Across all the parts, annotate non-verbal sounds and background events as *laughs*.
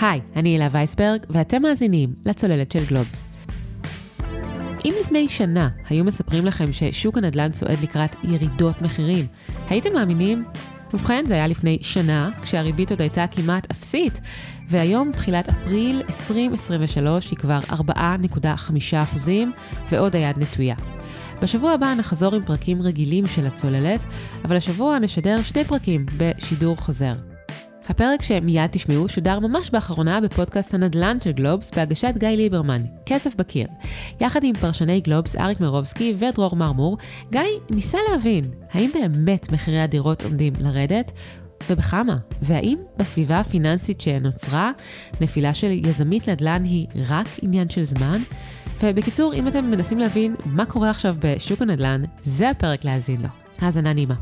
היי, אני הילה וייסברג, ואתם מאזינים לצוללת של גלובס. אם לפני שנה היו מספרים לכם ששוק הנדל"ן צועד לקראת ירידות מחירים, הייתם מאמינים? ובכן, זה היה לפני שנה, כשהריבית עוד הייתה כמעט אפסית, והיום, תחילת אפריל 2023, היא כבר 4.5%, ועוד היד נטויה. בשבוע הבא נחזור עם פרקים רגילים של הצוללת, אבל השבוע נשדר שני פרקים בשידור חוזר. הפרק שמיד תשמעו שודר ממש באחרונה בפודקאסט הנדל"ן של גלובס בהגשת גיא ליברמן, כסף בקיר. יחד עם פרשני גלובס אריק מרובסקי ודרור מרמור, גיא ניסה להבין האם באמת מחירי הדירות עומדים לרדת, ובכמה? והאם בסביבה הפיננסית שנוצרה, נפילה של יזמית נדל"ן היא רק עניין של זמן? ובקיצור, אם אתם מנסים להבין מה קורה עכשיו בשוק הנדל"ן, זה הפרק להאזין לו. האזנה נעימה.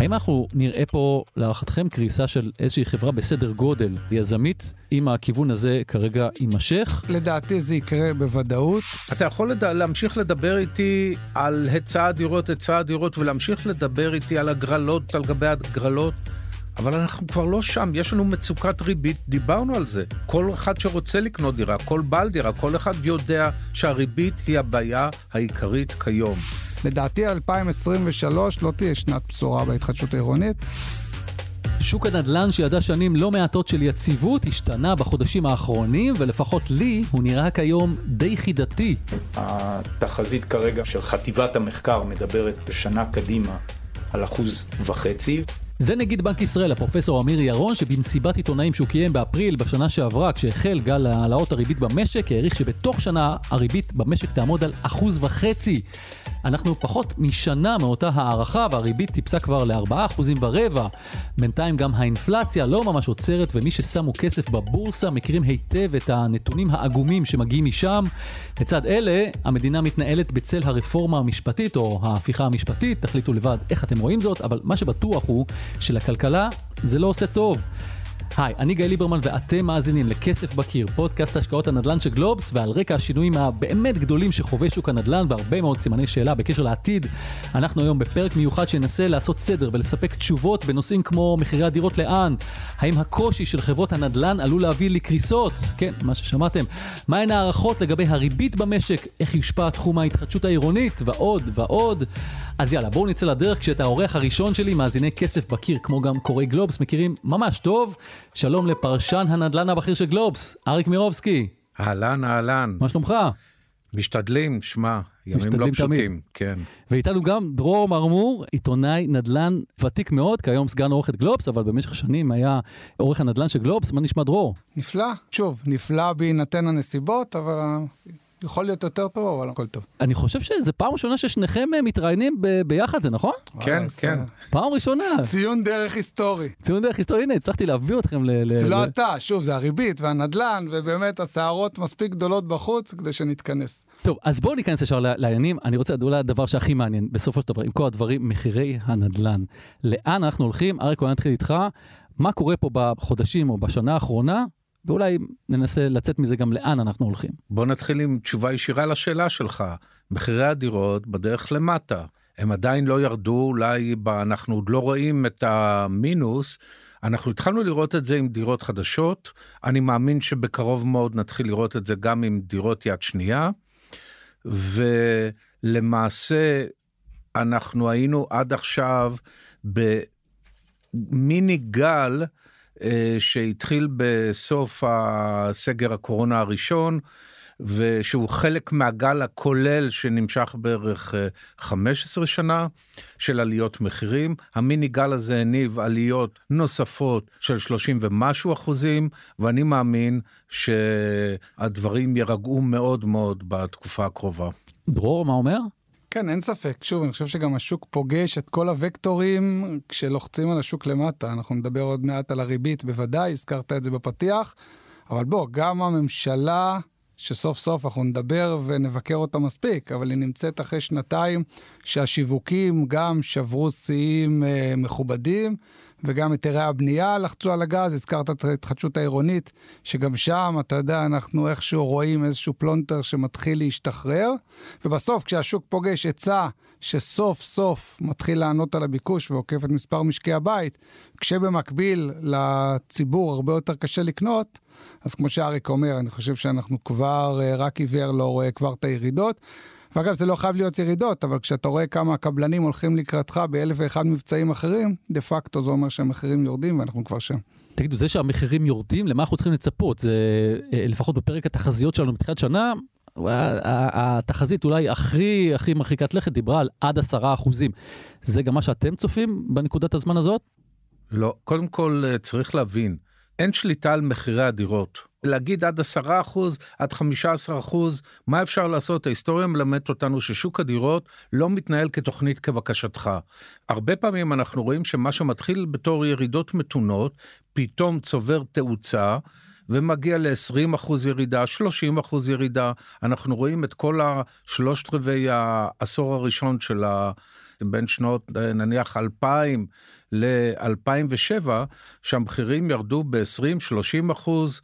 האם אנחנו נראה פה, להערכתכם, קריסה של איזושהי חברה בסדר גודל יזמית, אם הכיוון הזה כרגע יימשך? לדעתי זה יקרה בוודאות. אתה יכול לד... להמשיך לדבר איתי על היצע הדירות, היצע הדירות, ולהמשיך לדבר איתי על הגרלות, על גבי הגרלות. אבל אנחנו כבר לא שם, יש לנו מצוקת ריבית, דיברנו על זה. כל אחד שרוצה לקנות דירה, כל בעל דירה, כל אחד יודע שהריבית היא הבעיה העיקרית כיום. לדעתי 2023 לא תהיה שנת בשורה בהתחדשות העירונית. שוק הנדל"ן שידע שנים לא מעטות של יציבות השתנה בחודשים האחרונים, ולפחות לי הוא נראה כיום די חידתי. התחזית כרגע של חטיבת המחקר מדברת בשנה קדימה על אחוז וחצי. זה נגיד בנק ישראל, הפרופסור אמיר ירון, שבמסיבת עיתונאים שהוא קיים באפריל בשנה שעברה, כשהחל גל העלאות הריבית במשק, העריך שבתוך שנה הריבית במשק תעמוד על אחוז וחצי. אנחנו פחות משנה מאותה הערכה, והריבית טיפסה כבר ל-4% ורבע. בינתיים גם האינפלציה לא ממש עוצרת, ומי ששמו כסף בבורסה מכירים היטב את הנתונים העגומים שמגיעים משם. לצד אלה, המדינה מתנהלת בצל הרפורמה המשפטית, או ההפיכה המשפטית, תחליטו לבד איך אתם רואים זאת, אבל מה שבטוח הוא שלכלכלה זה לא עושה טוב. היי, אני גיא ליברמן ואתם מאזינים לכסף בקיר, פודקאסט השקעות הנדל"ן של גלובס, ועל רקע השינויים הבאמת גדולים שחווה שוק הנדל"ן והרבה מאוד סימני שאלה בקשר לעתיד, אנחנו היום בפרק מיוחד שינסה לעשות סדר ולספק תשובות בנושאים כמו מחירי הדירות לאן, האם הקושי של חברות הנדל"ן עלול להביא לקריסות, כן, מה ששמעתם, מהן הערכות לגבי הריבית במשק, איך יושפע תחום ההתחדשות העירונית, ועוד ועוד. אז יאללה, בואו נצא לדרך כשאת האורח הראשון שלי, מאזיני כסף בקיר, כמו גם קוראי גלובס, מכירים? ממש טוב. שלום לפרשן הנדל"ן הבכיר של גלובס, אריק מירובסקי. אהלן, אהלן. מה שלומך? משתדלים, שמע, ימים לא פשוטים, תמיד. כן. ואיתנו גם דרור מרמור, עיתונאי נדל"ן ותיק מאוד, כיום סגן עורכת גלובס, אבל במשך שנים היה עורך הנדל"ן של גלובס, מה נשמע דרור? נפלא, שוב, נפלא בהינתן הנסיבות, אבל יכול להיות יותר טוב, אבל הכל טוב. אני חושב שזו פעם ראשונה ששניכם אה, מתראיינים ב- ביחד, זה נכון? כן, כן. פעם ראשונה. ציון דרך היסטורי. ציון דרך היסטורי, הנה, הצלחתי להביא אתכם ל... זה לא אתה, שוב, זה הריבית והנדלן, ובאמת הסערות מספיק גדולות בחוץ כדי שנתכנס. טוב, אז בואו ניכנס ישר לעניינים. אני רוצה, אולי הדבר שהכי מעניין, בסופו של דבר, עם כל הדברים, מחירי הנדלן. לאן אנחנו הולכים? אריק, אולי נתחיל איתך. מה קורה פה בחודשים או בשנה האחרונה ואולי ננסה לצאת מזה גם לאן אנחנו הולכים. בוא נתחיל עם תשובה ישירה לשאלה שלך. מחירי הדירות בדרך למטה. הם עדיין לא ירדו, אולי אנחנו עוד לא רואים את המינוס. אנחנו התחלנו לראות את זה עם דירות חדשות, אני מאמין שבקרוב מאוד נתחיל לראות את זה גם עם דירות יד שנייה. ולמעשה אנחנו היינו עד עכשיו במיני גל שהתחיל בסוף הסגר הקורונה הראשון, ושהוא חלק מהגל הכולל שנמשך בערך 15 אה, שנה של עליות מחירים. המיני גל הזה הניב עליות נוספות של 30 ומשהו אחוזים, ואני מאמין שהדברים יירגעו מאוד מאוד בתקופה הקרובה. דרור, מה אומר? כן, אין ספק. שוב, אני חושב שגם השוק פוגש את כל הוקטורים כשלוחצים על השוק למטה. אנחנו נדבר עוד מעט על הריבית, בוודאי, הזכרת את זה בפתיח. אבל בוא, גם הממשלה, שסוף סוף אנחנו נדבר ונבקר אותה מספיק, אבל היא נמצאת אחרי שנתיים שהשיווקים גם שברו שיאים אה, מכובדים. וגם היתרי הבנייה לחצו על הגז, הזכרת את ההתחדשות העירונית, שגם שם, אתה יודע, אנחנו איכשהו רואים איזשהו פלונטר שמתחיל להשתחרר, ובסוף כשהשוק פוגש היצע שסוף סוף מתחיל לענות על הביקוש ועוקף את מספר משקי הבית, כשבמקביל לציבור הרבה יותר קשה לקנות, אז כמו שאריק אומר, אני חושב שאנחנו כבר, אה, רק עיוור לא רואה כבר את הירידות. ואגב, זה לא חייב להיות ירידות, אבל כשאתה רואה כמה הקבלנים הולכים לקראתך באלף ואחד מבצעים אחרים, דה פקטו זה אומר שהמחירים יורדים ואנחנו כבר שם. תגידו, זה שהמחירים יורדים, למה אנחנו צריכים לצפות? זה אה, לפחות בפרק התחזיות שלנו בתחילת שנה, התחזית אולי הכי הכי מרחיקת לכת דיברה על עד עשרה אחוזים. זה גם מה שאתם צופים בנקודת הזמן הזאת? לא, קודם כל אה, צריך להבין, אין שליטה על מחירי הדירות. להגיד עד 10 אחוז, עד 15 אחוז, מה אפשר לעשות? ההיסטוריה מלמדת אותנו ששוק הדירות לא מתנהל כתוכנית כבקשתך. הרבה פעמים אנחנו רואים שמה שמתחיל בתור ירידות מתונות, פתאום צובר תאוצה. ומגיע ל-20 אחוז ירידה, 30 אחוז ירידה. אנחנו רואים את כל השלושת רבעי העשור הראשון של ה... בין שנות נניח 2000 ל-2007, שהמחירים ירדו ב-20-30 אחוז.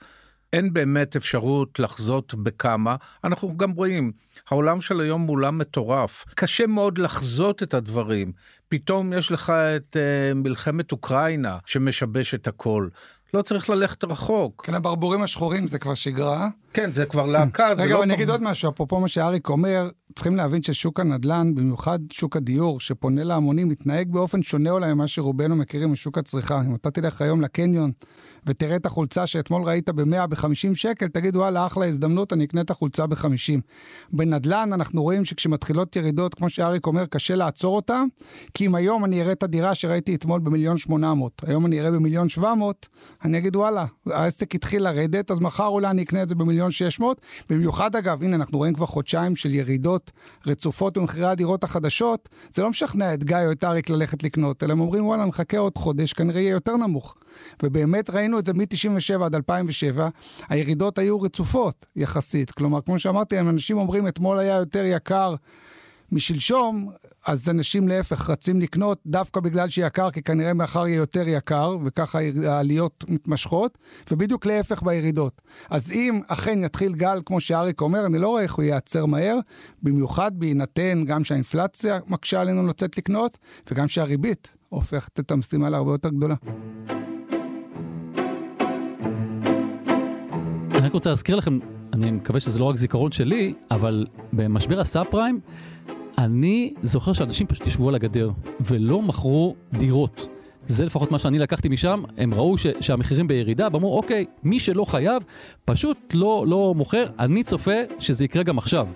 אין באמת אפשרות לחזות בכמה. אנחנו גם רואים, העולם של היום הוא עולם מטורף. קשה מאוד לחזות את הדברים. פתאום יש לך את uh, מלחמת אוקראינה שמשבש את הכל. לא צריך ללכת רחוק. כן, הברבורים השחורים זה כבר שגרה. כן, זה כבר להקה, זה רגע, לא... אבל אני אגיד עוד משהו, אפרופו מה שאריק אומר, צריכים להבין ששוק הנדל"ן, במיוחד שוק הדיור, שפונה להמונים, מתנהג באופן שונה אולי ממה שרובנו מכירים משוק הצריכה. אם אתה תלך היום לקניון ותראה את החולצה שאתמול ראית ב-100, ב-50 שקל, תגיד, וואלה, אחלה הזדמנות, אני אקנה את החולצה ב-50. בנדל"ן אנחנו רואים שכשמתחילות ירידות, כמו שאריק אומר, קשה לעצור אותה, כי אם היום אני אראה את הדירה שראיתי אתמול במיליון 800, היום אני אראה במיליון 700, אני אגיד, וואלה, העסק התחיל לרדת, אז מחר אולי אני אקנה את זה במיליון 600. במיוחד, אגב, הנה, אנחנו רואים כבר חודשיים של ירידות רצופות במחירי הדירות החדשות. זה לא משכנע את גיא או את אריק ללכת לקנות, אלא הם אומרים, וואלה, נחכה עוד חודש, כנראה יהיה יותר נמוך. ובאמת ראינו את זה מ-97 עד 2007, הירידות היו רצופות יחסית. כלומר, כמו שאמרתי, אנשים אומרים, אתמול היה יותר יקר. משלשום, אז אנשים להפך רצים לקנות דווקא בגלל שיקר, כי כנראה מחר יהיה יותר יקר, וככה העליות מתמשכות, ובדיוק להפך בירידות. אז אם אכן יתחיל גל, כמו שאריק אומר, אני לא רואה איך הוא ייעצר מהר, במיוחד בהינתן גם שהאינפלציה מקשה עלינו לצאת לקנות, וגם שהריבית הופכת את המשימה להרבה יותר גדולה. אני רק רוצה להזכיר לכם, אני מקווה שזה לא רק זיכרון שלי, אבל במשבר הסאב פריים, אני זוכר שאנשים פשוט ישבו על הגדר ולא מכרו דירות. זה לפחות מה שאני לקחתי משם, הם ראו ש, שהמחירים בירידה, ואמרו, אוקיי, מי שלא חייב, פשוט לא, לא מוכר, אני צופה שזה יקרה גם עכשיו.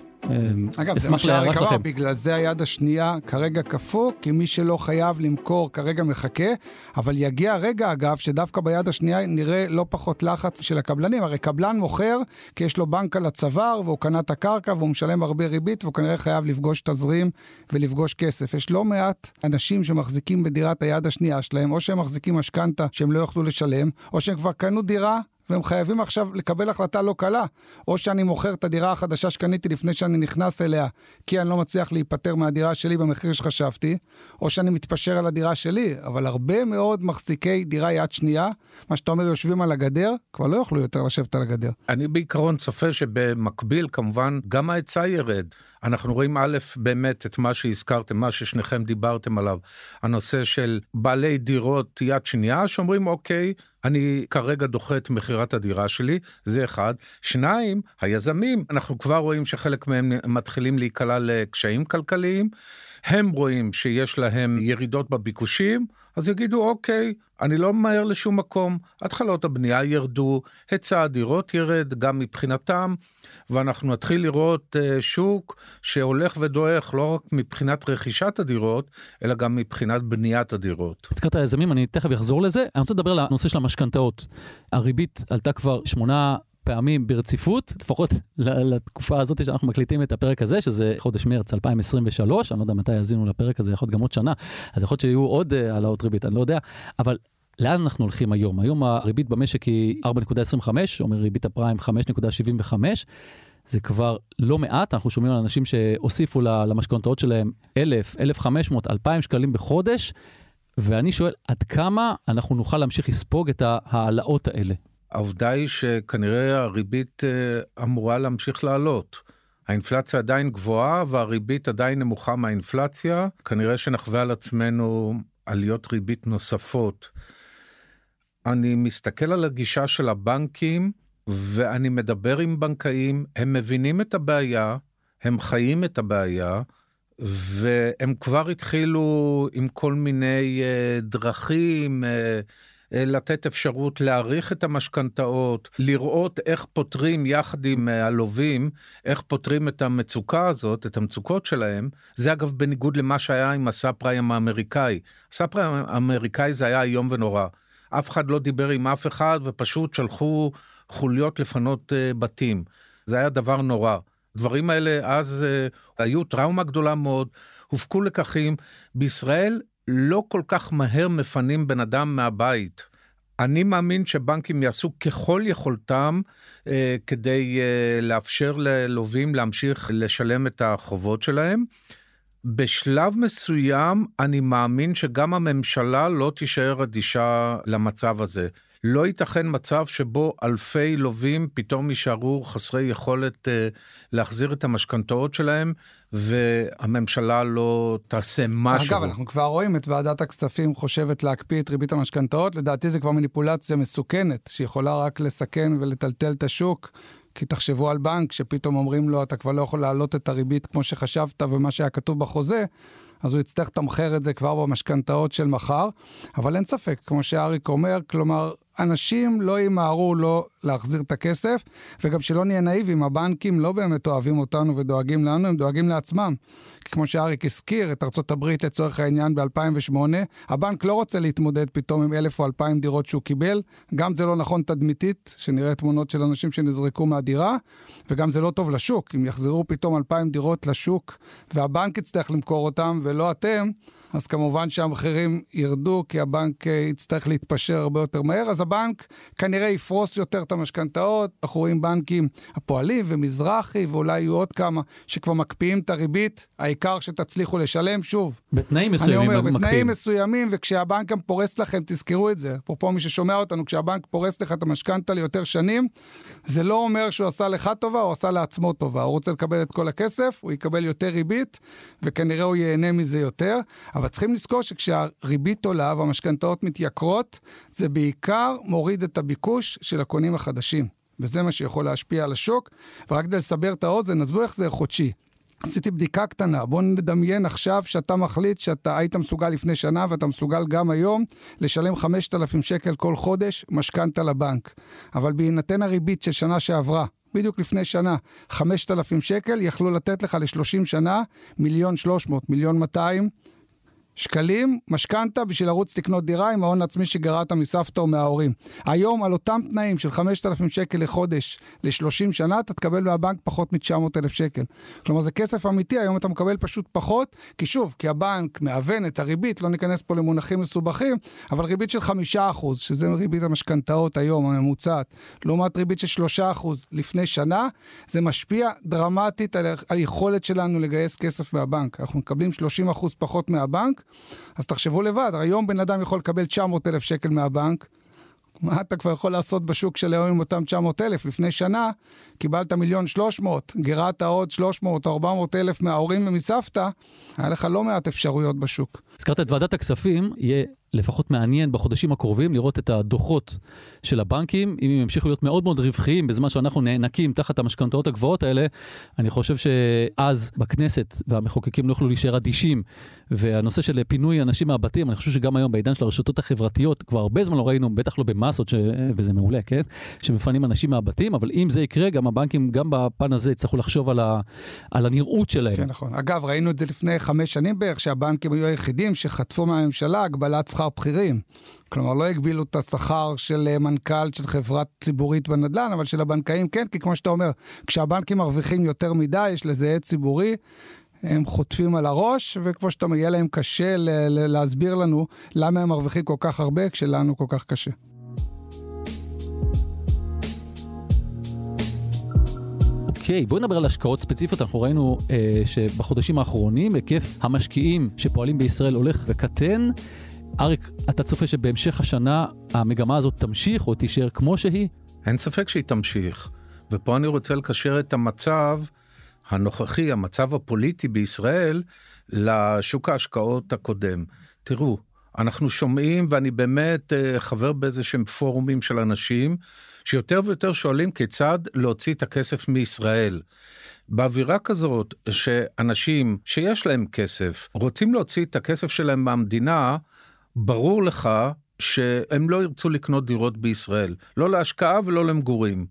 אגב, זה מה שאריק אמר, בגלל זה היד השנייה כרגע קפוא, כי מי שלא חייב למכור כרגע מחכה, אבל יגיע רגע, אגב, שדווקא ביד השנייה נראה לא פחות לחץ של הקבלנים. הרי קבלן מוכר כי יש לו בנק על הצוואר, והוא קנה את הקרקע, והוא משלם הרבה ריבית, והוא כנראה חייב לפגוש תזרים ולפגוש כסף. יש לא מעט אנשים שמחזיקים בדירת היד השנייה שלהם, או שהם מחזיקים משכנתה שהם לא יוכלו לשלם, או שהם כבר קנו דירה והם חייבים עכשיו לקבל החלטה לא קלה. או שאני מוכר את הדירה החדשה שקניתי לפני שאני נכנס אליה, כי אני לא מצליח להיפטר מהדירה שלי במחיר שחשבתי, או שאני מתפשר על הדירה שלי. אבל הרבה מאוד מחזיקי דירה יד שנייה, מה שאתה אומר יושבים על הגדר, כבר לא יוכלו יותר לשבת על הגדר. אני בעיקרון צופה שבמקביל, כמובן, גם ההיצע ירד. אנחנו רואים א', באמת את מה שהזכרתם, מה ששניכם דיברתם עליו, הנושא של בעלי דירות יד שנייה, שאומרים, אוקיי, אני כרגע דוחה את מכירת הדירה שלי, זה אחד. שניים, היזמים, אנחנו כבר רואים שחלק מהם מתחילים להיקלע לקשיים כלכליים. הם רואים שיש להם ירידות בביקושים, אז יגידו, אוקיי, אני לא ממהר לשום מקום, התחלות הבנייה ירדו, היצע הדירות ירד גם מבחינתם, ואנחנו נתחיל לראות uh, שוק שהולך ודועך לא רק מבחינת רכישת הדירות, אלא גם מבחינת בניית הדירות. הזכרת יזמים, אני תכף אחזור לזה. אני רוצה לדבר על הנושא של המשכנתאות. הריבית עלתה כבר שמונה פעמים ברציפות, לפחות לתקופה הזאת שאנחנו מקליטים את הפרק הזה, שזה חודש מרץ 2023, אני לא יודע מתי יאזינו לפרק הזה, יכול להיות גם עוד שנה, אז יכול להיות שיהיו עוד אה, העלאות ריבית, אני לא יודע, אבל לאן אנחנו הולכים היום? היום הריבית במשק היא 4.25, אומר ריבית הפריים 5.75. זה כבר לא מעט, אנחנו שומעים על אנשים שהוסיפו למשכנתאות שלהם 1,000, 1,500, 2,000 שקלים בחודש, ואני שואל, עד כמה אנחנו נוכל להמשיך לספוג את ההעלאות האלה? העובדה היא שכנראה הריבית אה, אמורה להמשיך לעלות. האינפלציה עדיין גבוהה והריבית עדיין נמוכה מהאינפלציה. כנראה שנחווה על עצמנו עליות ריבית נוספות. אני מסתכל על הגישה של הבנקים ואני מדבר עם בנקאים, הם מבינים את הבעיה, הם חיים את הבעיה, והם כבר התחילו עם כל מיני uh, דרכים. Uh, לתת אפשרות להאריך את המשכנתאות, לראות איך פותרים יחד עם הלווים, איך פותרים את המצוקה הזאת, את המצוקות שלהם. זה אגב בניגוד למה שהיה עם הסאב פריים האמריקאי. הסאב פריים האמריקאי זה היה איום ונורא. אף אחד לא דיבר עם אף אחד ופשוט שלחו חוליות לפנות uh, בתים. זה היה דבר נורא. הדברים האלה אז היו טראומה גדולה מאוד, הופקו לקחים. בישראל לא כל כך מהר מפנים בן אדם מהבית. אני מאמין שבנקים יעשו ככל יכולתם uh, כדי uh, לאפשר ללווים להמשיך לשלם את החובות שלהם. בשלב מסוים אני מאמין שגם הממשלה לא תישאר אדישה למצב הזה. לא ייתכן מצב שבו אלפי לווים פתאום יישארו חסרי יכולת אה, להחזיר את המשכנתאות שלהם, והממשלה לא תעשה משהו. אגב, אנחנו כבר רואים את ועדת הכספים חושבת להקפיא את ריבית המשכנתאות, לדעתי זה כבר מניפולציה מסוכנת, שיכולה רק לסכן ולטלטל את השוק. כי תחשבו על בנק שפתאום אומרים לו, אתה כבר לא יכול להעלות את הריבית כמו שחשבת ומה שהיה כתוב בחוזה, אז הוא יצטרך לתמחר את זה כבר במשכנתאות של מחר. אבל אין ספק, כמו שאריק אומר, כלומר, אנשים לא ימהרו לא להחזיר את הכסף, וגם שלא נהיה נאיבים, הבנקים לא באמת אוהבים אותנו ודואגים לנו, הם דואגים לעצמם. כמו שאריק הזכיר, את ארצות הברית לצורך העניין ב-2008, הבנק לא רוצה להתמודד פתאום עם אלף או אלפיים דירות שהוא קיבל, גם זה לא נכון תדמיתית, שנראה תמונות של אנשים שנזרקו מהדירה, וגם זה לא טוב לשוק, אם יחזרו פתאום אלפיים דירות לשוק, והבנק יצטרך למכור אותם ולא אתם, אז כמובן שהמחירים ירדו, כי הבנק אה, יצטרך להתפשר הרבה יותר מהר, אז הבנק כנראה יפרוס יותר את המשכנתאות. אנחנו רואים בנקים הפועלים ומזרחי, ואולי יהיו עוד כמה שכבר מקפיאים את הריבית, העיקר שתצליחו לשלם שוב. בתנאים מסוימים אני אומר, בתנאים מסוימים, וכשהבנק גם פורס לכם, תזכרו את זה. אפרופו מי ששומע אותנו, כשהבנק פורס לך את המשכנתה ליותר שנים, זה לא אומר שהוא עשה לך טובה, הוא עשה לעצמו טובה. הוא רוצה לקבל את כל הכסף, הוא יקבל יותר ריבית, וכנראה הוא ייהנה מזה יותר. אבל צריכים לזכור שכשהריבית עולה והמשכנתאות מתייקרות, זה בעיקר מוריד את הביקוש של הקונים החדשים. וזה מה שיכול להשפיע על השוק. ורק כדי לסבר את האוזן, עזבו איך זה חודשי. עשיתי בדיקה קטנה, בוא נדמיין עכשיו שאתה מחליט שאתה היית מסוגל לפני שנה ואתה מסוגל גם היום לשלם 5,000 שקל כל חודש משכנתה לבנק. אבל בהינתן הריבית של שנה שעברה, בדיוק לפני שנה, 5,000 שקל, יכלו לתת לך ל-30 שנה מיליון 300, מיליון 200. שקלים משכנתה בשביל לרוץ לקנות דירה עם ההון העצמי שגרעת מסבתא או מההורים. היום על אותם תנאים של 5,000 שקל לחודש ל-30 שנה, אתה תקבל מהבנק פחות מ-900,000 שקל. כלומר זה כסף אמיתי, היום אתה מקבל פשוט פחות, כי שוב, כי הבנק מהוון את הריבית, לא ניכנס פה למונחים מסובכים, אבל ריבית של 5%, שזה ריבית המשכנתאות היום, הממוצעת, לעומת ריבית של 3% לפני שנה, זה משפיע דרמטית על היכולת שלנו לגייס כסף מהבנק. אנחנו מקבלים 30% פחות מהבנק, אז תחשבו לבד, היום בן אדם יכול לקבל 900 אלף שקל מהבנק, מה אתה כבר יכול לעשות בשוק של היום עם אותם 900 אלף? לפני שנה קיבלת מיליון 300, גירדת עוד 300 או 400 אלף מההורים ומסבתא, היה לך לא מעט אפשרויות בשוק. הזכרת את ועדת הכספים, יהיה לפחות מעניין בחודשים הקרובים לראות את הדוחות של הבנקים, אם הם ימשיכו להיות מאוד מאוד רווחיים בזמן שאנחנו נאנקים תחת המשכנתאות הגבוהות האלה, אני חושב שאז בכנסת והמחוקקים לא יוכלו להישאר אדישים, והנושא של פינוי אנשים מהבתים, אני חושב שגם היום בעידן של הרשתות החברתיות, כבר הרבה זמן לא ראינו, בטח לא במסות, ש... וזה מעולה, כן? שמפנים אנשים מהבתים, אבל אם זה יקרה, גם הבנקים, גם בפן הזה, יצטרכו לחשוב על, ה... על הנראות שלהם. כן, נכון. אגב, ראינו את זה לפני חמש שנים בערך, שהבנקים היו היחידים שחטפו מהממשלה הגבלת שכר בכירים. כלומר, לא הגבילו את השכר של אה, מנכ"ל של חברה ציבורית בנדל"ן, אבל של הבנקאים כן, כי כמו שאתה אומר, כשהבנקים מרוויחים יותר מדי, יש לזה עד ציבורי, הם חוטפים על הראש, וכמו שאתה אומר, יהיה להם קשה להסביר לנו למה הם מרוויחים כל כך הרבה, כשלנו כל כך קשה. אוקיי, בואו נדבר על השקעות ספציפיות. אנחנו ראינו אה, שבחודשים האחרונים היקף המשקיעים שפועלים בישראל הולך וקטן. אריק, אתה צופה שבהמשך השנה המגמה הזאת תמשיך או תישאר כמו שהיא? אין ספק שהיא תמשיך. ופה אני רוצה לקשר את המצב הנוכחי, המצב הפוליטי בישראל, לשוק ההשקעות הקודם. תראו, אנחנו שומעים, ואני באמת אה, חבר באיזה שהם פורומים של אנשים, שיותר ויותר שואלים כיצד להוציא את הכסף מישראל. באווירה כזאת שאנשים שיש להם כסף רוצים להוציא את הכסף שלהם מהמדינה, ברור לך שהם לא ירצו לקנות דירות בישראל, לא להשקעה ולא למגורים.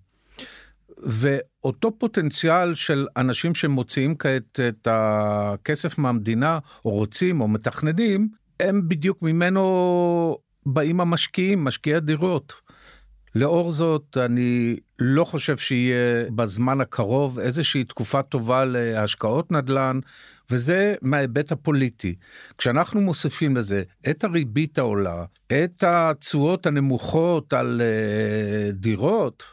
ואותו פוטנציאל של אנשים שמוציאים כעת את הכסף מהמדינה, או רוצים או מתכננים, הם בדיוק ממנו באים המשקיעים, משקיעי הדירות. לאור זאת, אני לא חושב שיהיה בזמן הקרוב איזושהי תקופה טובה להשקעות נדל"ן, וזה מההיבט הפוליטי. כשאנחנו מוסיפים לזה את הריבית העולה, את התשואות הנמוכות על uh, דירות,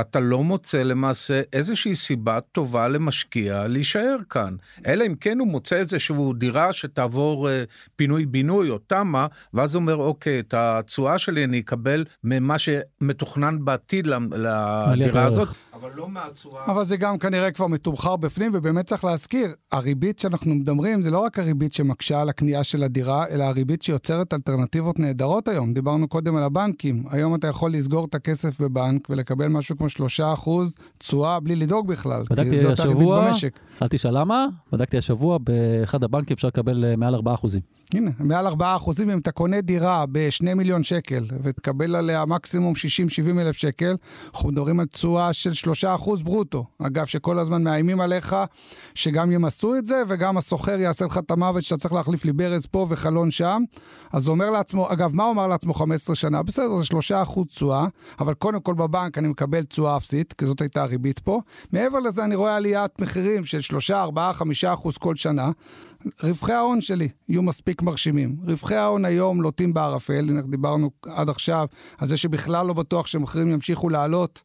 אתה לא מוצא למעשה איזושהי סיבה טובה למשקיע להישאר כאן. אלא אם כן הוא מוצא איזושהי דירה שתעבור אה, פינוי-בינוי או תמה, ואז הוא אומר, אוקיי, את התשואה שלי אני אקבל ממה שמתוכנן בעתיד לדירה הזאת. אבל לא מהצורה... אבל זה גם כנראה כבר מתומחר בפנים, ובאמת צריך להזכיר, הריבית שאנחנו מדברים זה לא רק הריבית שמקשה על הקנייה של הדירה, אלא הריבית שיוצרת אלטרנטיבות נהדרות היום. דיברנו קודם על הבנקים, היום אתה יכול לסגור את הכסף בבנק ולקבל משהו כמו 3% תשואה בלי לדאוג בכלל, כי זאת הריבית במשק. אל תשאל למה, בדקתי השבוע, באחד הבנקים אפשר לקבל אה, מעל 4%. הנה, מעל 4 אחוזים, אם אתה קונה דירה ב-2 מיליון שקל ותקבל עליה מקסימום 60-70 אלף שקל, אנחנו מדברים על תשואה של 3 אחוז ברוטו. אגב, שכל הזמן מאיימים עליך שגם ימסו את זה וגם הסוחר יעשה לך את המוות שאתה צריך להחליף לי ברז פה וחלון שם. אז הוא אומר לעצמו, אגב, מה הוא אמר לעצמו 15 שנה? בסדר, זה 3 אחוז תשואה, אבל קודם כל בבנק אני מקבל תשואה אפסית, כי זאת הייתה הריבית פה. מעבר לזה אני רואה עליית מחירים של 3, 4, 5 אחוז כל שנה. רווחי ההון שלי יהיו מספיק מרשימים. רווחי ההון היום לוטים בערפל, הנה דיברנו עד עכשיו על זה שבכלל לא בטוח שמחירים ימשיכו לעלות.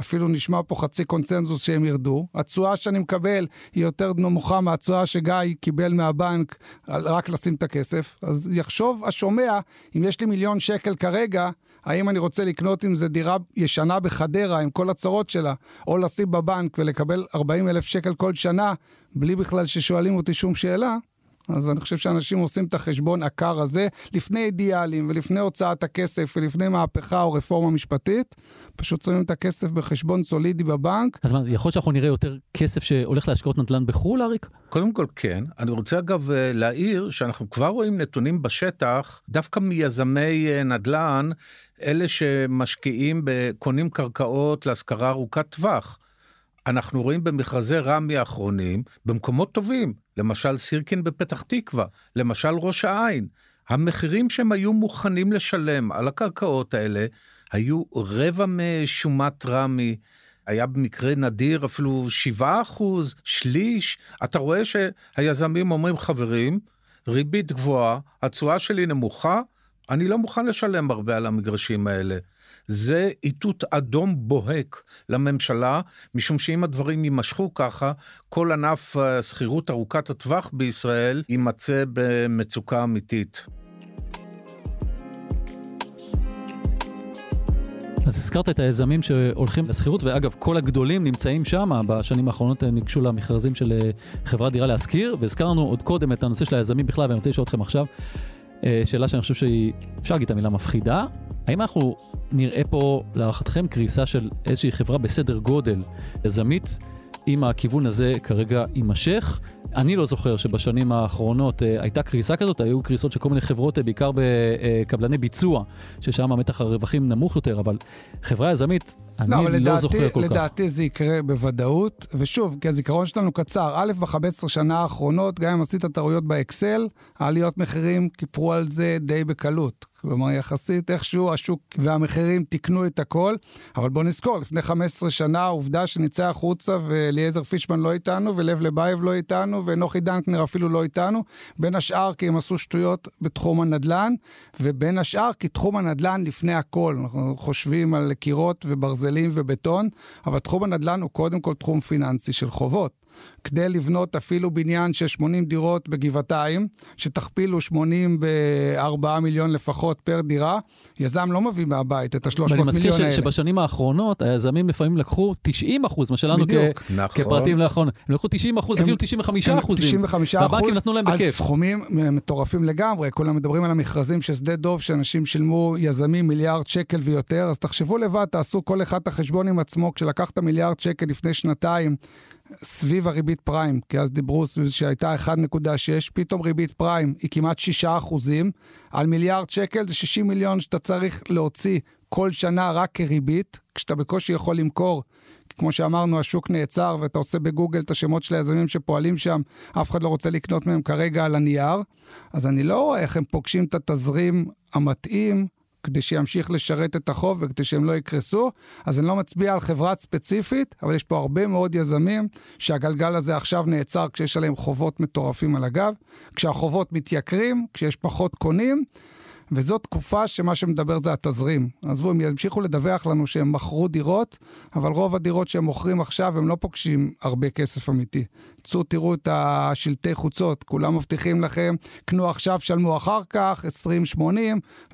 אפילו נשמע פה חצי קונצנזוס שהם ירדו. התשואה שאני מקבל היא יותר נמוכה מהתשואה שגיא קיבל מהבנק רק לשים את הכסף. אז יחשוב השומע, אם יש לי מיליון שקל כרגע, האם אני רוצה לקנות עם זה דירה ישנה בחדרה עם כל הצרות שלה, או לשים בבנק ולקבל 40 אלף שקל כל שנה, בלי בכלל ששואלים אותי שום שאלה, אז אני חושב שאנשים עושים את החשבון הקר הזה לפני אידיאלים ולפני הוצאת הכסף ולפני מהפכה או רפורמה משפטית, פשוט שמים את הכסף בחשבון סולידי בבנק. אז מה, יכול להיות שאנחנו נראה יותר כסף שהולך להשקעות נדל"ן בחו"ל, אריק? קודם כל כן. אני רוצה אגב אה, להעיר שאנחנו כבר רואים נתונים בשטח, דווקא מיזמי אה, נדל"ן, אלה שמשקיעים, קונים קרקעות להשכרה ארוכת טווח. אנחנו רואים במכרזי רמי האחרונים במקומות טובים, למשל סירקין בפתח תקווה, למשל ראש העין. המחירים שהם היו מוכנים לשלם על הקרקעות האלה היו רבע משומת רמי. היה במקרה נדיר אפילו 7 אחוז, שליש. אתה רואה שהיזמים אומרים, חברים, ריבית גבוהה, התשואה שלי נמוכה, אני לא מוכן לשלם הרבה על המגרשים האלה. זה איתות אדום בוהק לממשלה, משום שאם הדברים יימשכו ככה, כל ענף השכירות ארוכת הטווח בישראל יימצא במצוקה אמיתית. אז הזכרת את היזמים שהולכים לשכירות, ואגב, כל הגדולים נמצאים שם, בשנים האחרונות הם ניגשו למכרזים של אה, חברת דירה להשכיר, והזכרנו עוד קודם את הנושא של היזמים בכלל, ואני רוצה לשאול אתכם עכשיו, אה, שאלה שאני חושב שהיא, אפשר להגיד את המילה מפחידה, האם אנחנו נראה פה, להערכתכם, קריסה של איזושהי חברה בסדר גודל יזמית, אם הכיוון הזה כרגע יימשך? אני לא זוכר שבשנים האחרונות אה, הייתה קריסה כזאת, היו קריסות של כל מיני חברות, אה, בעיקר בקבלני ביצוע, ששם מתח הרווחים נמוך יותר, אבל חברה יזמית, אני לא, לא לדעתי, זוכר כל לדעתי כך. לדעתי זה יקרה בוודאות, ושוב, כי הזיכרון שלנו קצר. א', ב-15 שנה האחרונות, גם אם עשית טעויות באקסל, העליות מחירים כיפרו על זה די בקלות. כלומר, יחסית איכשהו השוק והמחירים תיקנו את הכל, אבל בוא נזכור, לפני 15 שנה העובדה שנצא החוצה ואליעזר פישמן לא איתנו, ולב לבייב לא איתנו, ונוחי דנקנר אפילו לא איתנו, בין השאר כי הם עשו שטויות בתחום הנדל"ן, ובין השאר כי תחום הנדל"ן לפני הכל. אנחנו חושבים על קירות וברזלים ובטון, אבל תחום הנדל"ן הוא קודם כל תחום פיננסי של חובות. כדי לבנות אפילו בניין של 80 דירות בגבעתיים, שתכפילו 80 ב-4 מיליון לפחות פר דירה, יזם לא מביא מהבית את ה-300 מיליון האלה. ואני מזכיר שבשנים האחרונות היזמים לפעמים לקחו 90 אחוז, מה שלנו בדיוק. כ- נכון. כפרטים לא יכול, הם לקחו 90 אחוז, אפילו 95 אחוזים. 95 והבנקים נתנו להם על בכיף. סכומים מטורפים לגמרי. כולם מדברים על המכרזים של שדה דוב, שאנשים שילמו, יזמים, מיליארד שקל ויותר. אז תחשבו לבד, תעשו כל אחד את החשבון עם עצמו. כשלקחת מיליארד שקל לפני שנתיים, סביב הריבית פריים, כי אז דיברו שהייתה 1.6, פתאום ריבית פריים היא כמעט 6 אחוזים. על מיליארד שקל זה 60 מיליון שאתה צריך להוציא כל שנה רק כריבית, כשאתה בקושי יכול למכור. כמו שאמרנו, השוק נעצר ואתה עושה בגוגל את השמות של היזמים שפועלים שם, אף אחד לא רוצה לקנות מהם כרגע על הנייר. אז אני לא רואה איך הם פוגשים את התזרים המתאים כדי שימשיך לשרת את החוב וכדי שהם לא יקרסו. אז אני לא מצביע על חברה ספציפית, אבל יש פה הרבה מאוד יזמים שהגלגל הזה עכשיו נעצר כשיש עליהם חובות מטורפים על הגב. כשהחובות מתייקרים, כשיש פחות קונים, וזאת תקופה שמה שמדבר זה התזרים. עזבו, הם ימשיכו לדווח לנו שהם מכרו דירות, אבל רוב הדירות שהם מוכרים עכשיו, הם לא פוגשים הרבה כסף אמיתי. צאו, תראו את השלטי חוצות, כולם מבטיחים לכם, קנו עכשיו, שלמו אחר כך, 20-80,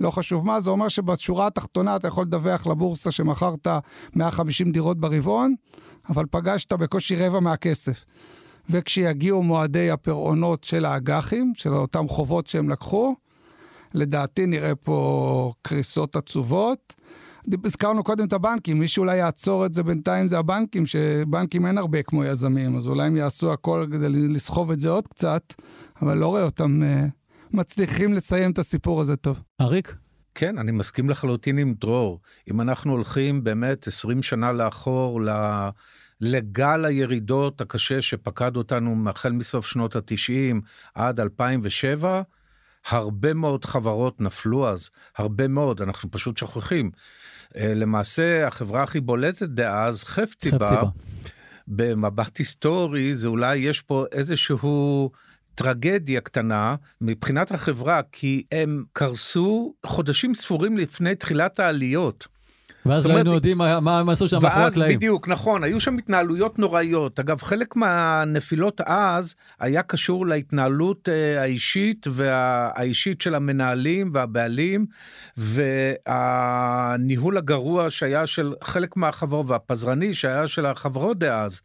לא חשוב מה, זה אומר שבשורה התחתונה אתה יכול לדווח לבורסה שמכרת 150 דירות ברבעון, אבל פגשת בקושי רבע מהכסף. וכשיגיעו מועדי הפירעונות של האג"חים, של אותם חובות שהם לקחו, לדעתי נראה פה קריסות עצובות. הזכרנו קודם את הבנקים, מי שאולי יעצור את זה בינתיים זה הבנקים, שבנקים אין הרבה כמו יזמים, אז אולי הם יעשו הכל כדי לסחוב את זה עוד קצת, אבל לא רואה אותם uh, מצליחים לסיים את הסיפור הזה טוב. אריק? כן, אני מסכים לחלוטין עם דרור. אם אנחנו הולכים באמת 20 שנה לאחור ל... לגל הירידות הקשה שפקד אותנו החל מסוף שנות ה-90 עד 2007, הרבה מאוד חברות נפלו אז, הרבה מאוד, אנחנו פשוט שוכחים. למעשה, החברה הכי בולטת דאז, חפציבה, חפציבה. במבט היסטורי, זה אולי יש פה איזשהו טרגדיה קטנה מבחינת החברה, כי הם קרסו חודשים ספורים לפני תחילת העליות. ואז לא היינו אומרת, יודעים מה מה הם עשו שם מאחורי הקלעים. בדיוק, נכון, היו שם התנהלויות נוראיות. אגב, חלק מהנפילות אז היה קשור להתנהלות אה, האישית והאישית של המנהלים והבעלים, והניהול הגרוע שהיה של חלק מהחברות, והפזרני שהיה של החברות דאז.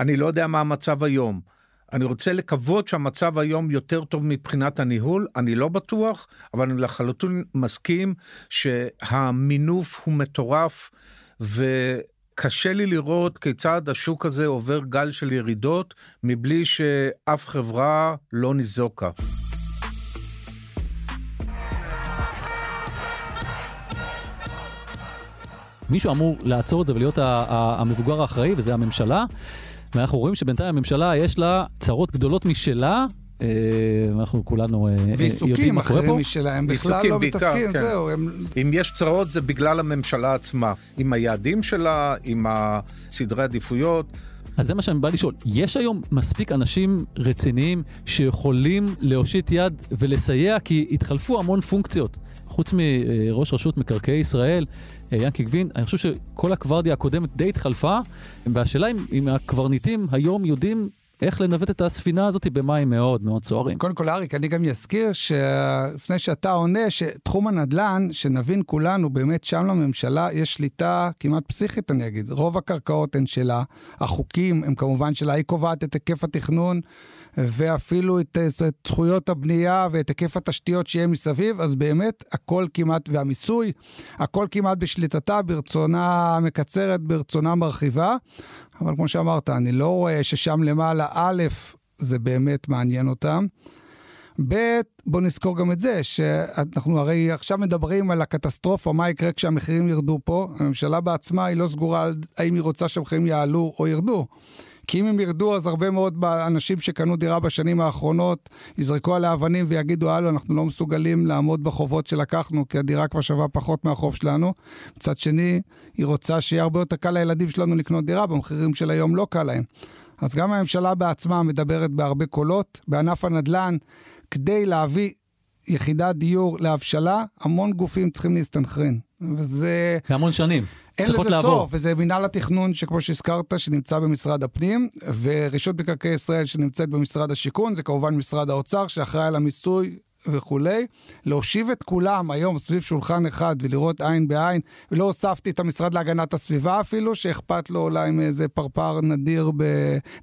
אני לא יודע מה המצב היום. אני רוצה לקוות שהמצב היום יותר טוב מבחינת הניהול, אני לא בטוח, אבל אני לחלוטין מסכים שהמינוף הוא מטורף, וקשה לי לראות כיצד השוק הזה עובר גל של ירידות, מבלי שאף חברה לא ניזוקה. מישהו אמור לעצור את זה ולהיות המבוגר האחראי, וזה הממשלה. ואנחנו רואים שבינתיים הממשלה יש לה צרות גדולות משלה, אה, אנחנו כולנו אה, אה, יודעים ועיסוקים מה קורה פה. אחרים משלהם, בכלל עיסוקים לא בעיקר, מתעסקים, כן. זהו, הם אם יש צרות זה בגלל הממשלה עצמה, עם היעדים שלה, עם סדרי עדיפויות. אז זה מה שאני בא לשאול, יש היום מספיק אנשים רציניים שיכולים להושיט יד ולסייע, כי התחלפו המון פונקציות. חוץ מראש רשות מקרקעי ישראל, ינקי גבין, אני חושב שכל הקוורדיה הקודמת די התחלפה, והשאלה אם, אם הקברניטים היום יודעים איך לנווט את הספינה הזאת במים מאוד מאוד סוערים. קודם כל, אריק, אני גם אזכיר שלפני שאתה עונה, שתחום הנדל"ן, שנבין כולנו, באמת שם לממשלה יש שליטה כמעט פסיכית, אני אגיד. רוב הקרקעות הן שלה, החוקים הם כמובן שלה, היא קובעת את היקף התכנון, ואפילו את, את זכויות הבנייה ואת היקף התשתיות שיהיה מסביב, אז באמת הכל כמעט, והמיסוי, הכל כמעט בשליטתה, ברצונה מקצרת, ברצונה מרחיבה. אבל כמו שאמרת, אני לא רואה ששם למעלה, א', זה באמת מעניין אותם. ב', בוא נזכור גם את זה, שאנחנו הרי עכשיו מדברים על הקטסטרופה, מה יקרה כשהמחירים ירדו פה. הממשלה בעצמה היא לא סגורה על האם היא רוצה שהמחירים יעלו או ירדו. כי אם הם ירדו, אז הרבה מאוד אנשים שקנו דירה בשנים האחרונות יזרקו עליה אבנים ויגידו, הלו, אנחנו לא מסוגלים לעמוד בחובות שלקחנו, כי הדירה כבר שווה פחות מהחוב שלנו. מצד שני, היא רוצה שיהיה הרבה יותר קל לילדים שלנו לקנות דירה, במחירים של היום לא קל להם. אז גם הממשלה בעצמה מדברת בהרבה קולות. בענף הנדל"ן, כדי להביא יחידת דיור להבשלה, המון גופים צריכים להסתנכרן. וזה... והמון שנים. אין לזה לעבור. סוף, וזה מינהל התכנון שכמו שהזכרת, שנמצא במשרד הפנים, ורשות מקרקעי ישראל שנמצאת במשרד השיכון, זה כמובן משרד האוצר שאחראי על המיסוי וכולי. להושיב את כולם היום סביב שולחן אחד ולראות עין בעין, ולא הוספתי את המשרד להגנת הסביבה אפילו, שאכפת לו אולי מאיזה פרפר נדיר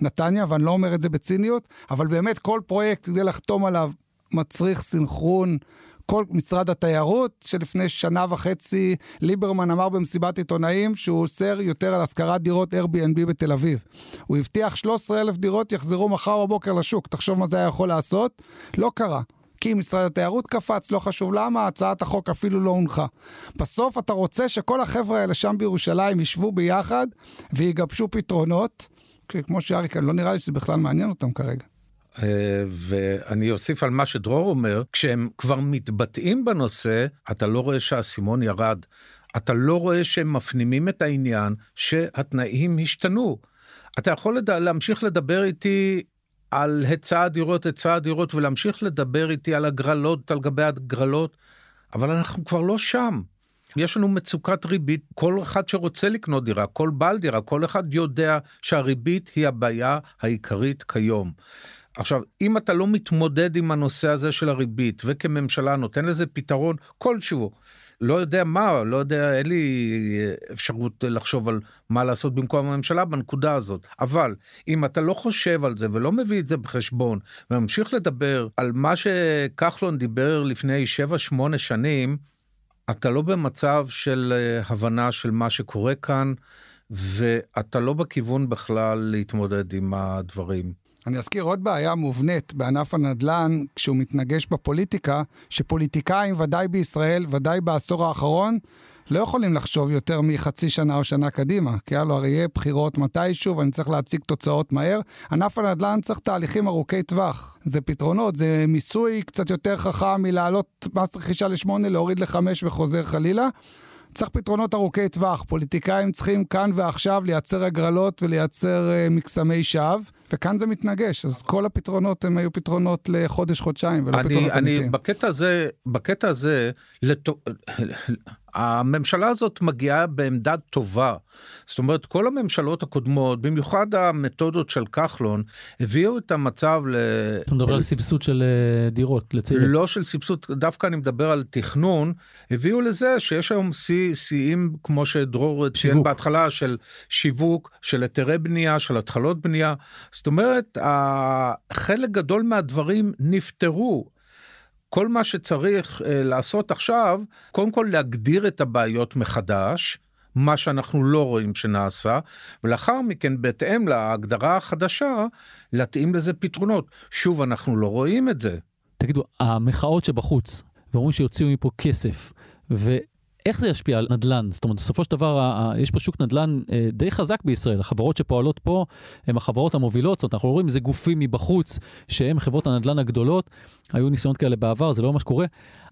בנתניה, ואני לא אומר את זה בציניות, אבל באמת כל פרויקט כדי לחתום עליו מצריך סינכרון. כל משרד התיירות, שלפני שנה וחצי ליברמן אמר במסיבת עיתונאים שהוא אוסר יותר על השכרת דירות Airbnb בתל אביב. הוא הבטיח 13 אלף דירות יחזרו מחר בבוקר לשוק. תחשוב מה זה היה יכול לעשות? לא קרה. כי משרד התיירות קפץ, לא חשוב למה, הצעת החוק אפילו לא הונחה. בסוף אתה רוצה שכל החבר'ה האלה שם בירושלים ישבו ביחד ויגבשו פתרונות, כמו שאריק, לא נראה לי שזה בכלל מעניין אותם כרגע. אה, ואני אוסיף על מה שדרור אומר, כשהם כבר מתבטאים בנושא, אתה לא רואה שהאסימון ירד. אתה לא רואה שהם מפנימים את העניין שהתנאים השתנו. אתה יכול לד... להמשיך לדבר איתי על היצע הדירות, היצע הדירות, ולהמשיך לדבר איתי על הגרלות על גבי הגרלות, אבל אנחנו כבר לא שם. יש לנו מצוקת ריבית, כל אחד שרוצה לקנות דירה, כל בעל דירה, כל אחד יודע שהריבית היא הבעיה העיקרית כיום. עכשיו, אם אתה לא מתמודד עם הנושא הזה של הריבית, וכממשלה נותן לזה פתרון כלשהו, לא יודע מה, לא יודע, אין לי אפשרות לחשוב על מה לעשות במקום הממשלה בנקודה הזאת. אבל אם אתה לא חושב על זה ולא מביא את זה בחשבון, וממשיך לדבר על מה שכחלון דיבר לפני 7-8 שנים, אתה לא במצב של אה, הבנה של מה שקורה כאן, ואתה לא בכיוון בכלל להתמודד עם הדברים. אני אזכיר עוד בעיה מובנית בענף הנדל"ן כשהוא מתנגש בפוליטיקה, שפוליטיקאים, ודאי בישראל, ודאי בעשור האחרון, לא יכולים לחשוב יותר מחצי שנה או שנה קדימה, כי הלו הרי יהיה בחירות מתישהו ואני צריך להציג תוצאות מהר. ענף הנדל"ן צריך תהליכים ארוכי טווח. זה פתרונות, זה מיסוי קצת יותר חכם מלהעלות מס רכישה לשמונה, להוריד לחמש וחוזר חלילה. צריך פתרונות ארוכי טווח. פוליטיקאים צריכים כאן ועכשיו לייצר הגרלות ולייצר uh, מקסמי שווא, וכאן זה מתנגש. אז כל הפתרונות הם היו פתרונות לחודש-חודשיים, ולא אני, פתרונות אני, אמיתיים. בקטע הזה, בקטע הזה, לתו... הממשלה הזאת מגיעה בעמדה טובה. זאת אומרת, כל הממשלות הקודמות, במיוחד המתודות של כחלון, הביאו את המצב ל... אתה מדבר על סבסוד של אה, דירות לצעירים. לא של סבסוד, דווקא אני מדבר על תכנון, הביאו לזה שיש היום שיא- שיאים, כמו שדרור ציין. בהתחלה, של שיווק, של היתרי בנייה, של התחלות בנייה. זאת אומרת, חלק גדול מהדברים נפתרו. כל מה שצריך אה, לעשות עכשיו, קודם כל להגדיר את הבעיות מחדש, מה שאנחנו לא רואים שנעשה, ולאחר מכן, בהתאם להגדרה החדשה, להתאים לזה פתרונות. שוב, אנחנו לא רואים את זה. תגידו, המחאות שבחוץ, ואומרים שיוציאו מפה כסף, ואיך זה ישפיע על נדל"ן? זאת אומרת, בסופו של דבר, יש פה שוק נדל"ן אה, די חזק בישראל. החברות שפועלות פה הן החברות המובילות, זאת אומרת, אנחנו רואים איזה גופים מבחוץ, שהם חברות הנדל"ן הגדולות. היו ניסיונות כאלה בעבר, זה לא מה שקורה.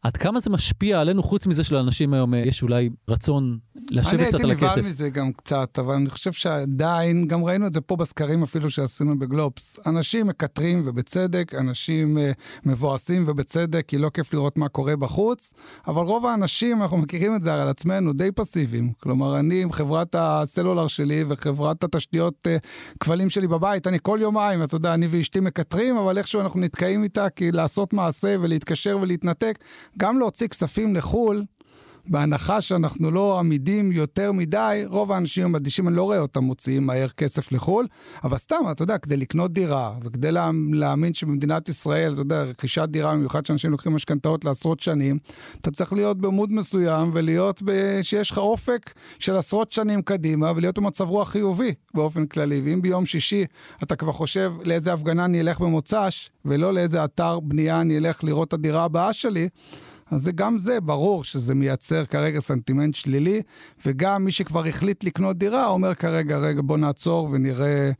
עד כמה זה משפיע עלינו, חוץ מזה שלאנשים היום אה, יש אולי רצון לשבת אני קצת הייתי על נבהל הכסף? מזה גם קצת, אבל אני חושב שעדיין, גם ראינו את זה פה בסקרים אפילו שעשינו בגלובס. אנשים מקטרים ובצדק, אנשים uh, מבואסים ובצדק, כי לא כיף לראות מה קורה בחוץ, אבל רוב האנשים, אנחנו מכירים את זה על עצמנו, די פסיביים. כלומר, אני עם חברת הסלולר שלי וחברת התשתיות uh, כבלים שלי בבית, אני כל יומיים, אתה יודע, אני ואשתי מקטרים, אבל איכשהו אנחנו נתקעים איתה, כי לעשות מעשה ולהתקשר ולהתנתק, גם להוציא כספים לחו"ל, בהנחה שאנחנו לא עמידים יותר מדי, רוב האנשים הם אדישים, אני לא רואה אותם מוציאים מהר כסף לחו"ל, אבל סתם, אתה יודע, כדי לקנות דירה, וכדי לה, להאמין שבמדינת ישראל, אתה יודע, רכישת דירה, במיוחד שאנשים לוקחים משכנתאות לעשרות שנים, אתה צריך להיות במוד מסוים ולהיות, ב... שיש לך אופק של עשרות שנים קדימה, ולהיות במצב רוח חיובי באופן כללי. ואם ביום שישי אתה כבר חושב לאיזה הפגנה אני אלך במוצ"ש, ולא לאיזה אתר בנייה אני אלך לראות את הדירה הבאה שלי, אז זה גם זה, ברור שזה מייצר כרגע סנטימנט שלילי, וגם מי שכבר החליט לקנות דירה אומר כרגע, רגע, בוא נעצור ונראה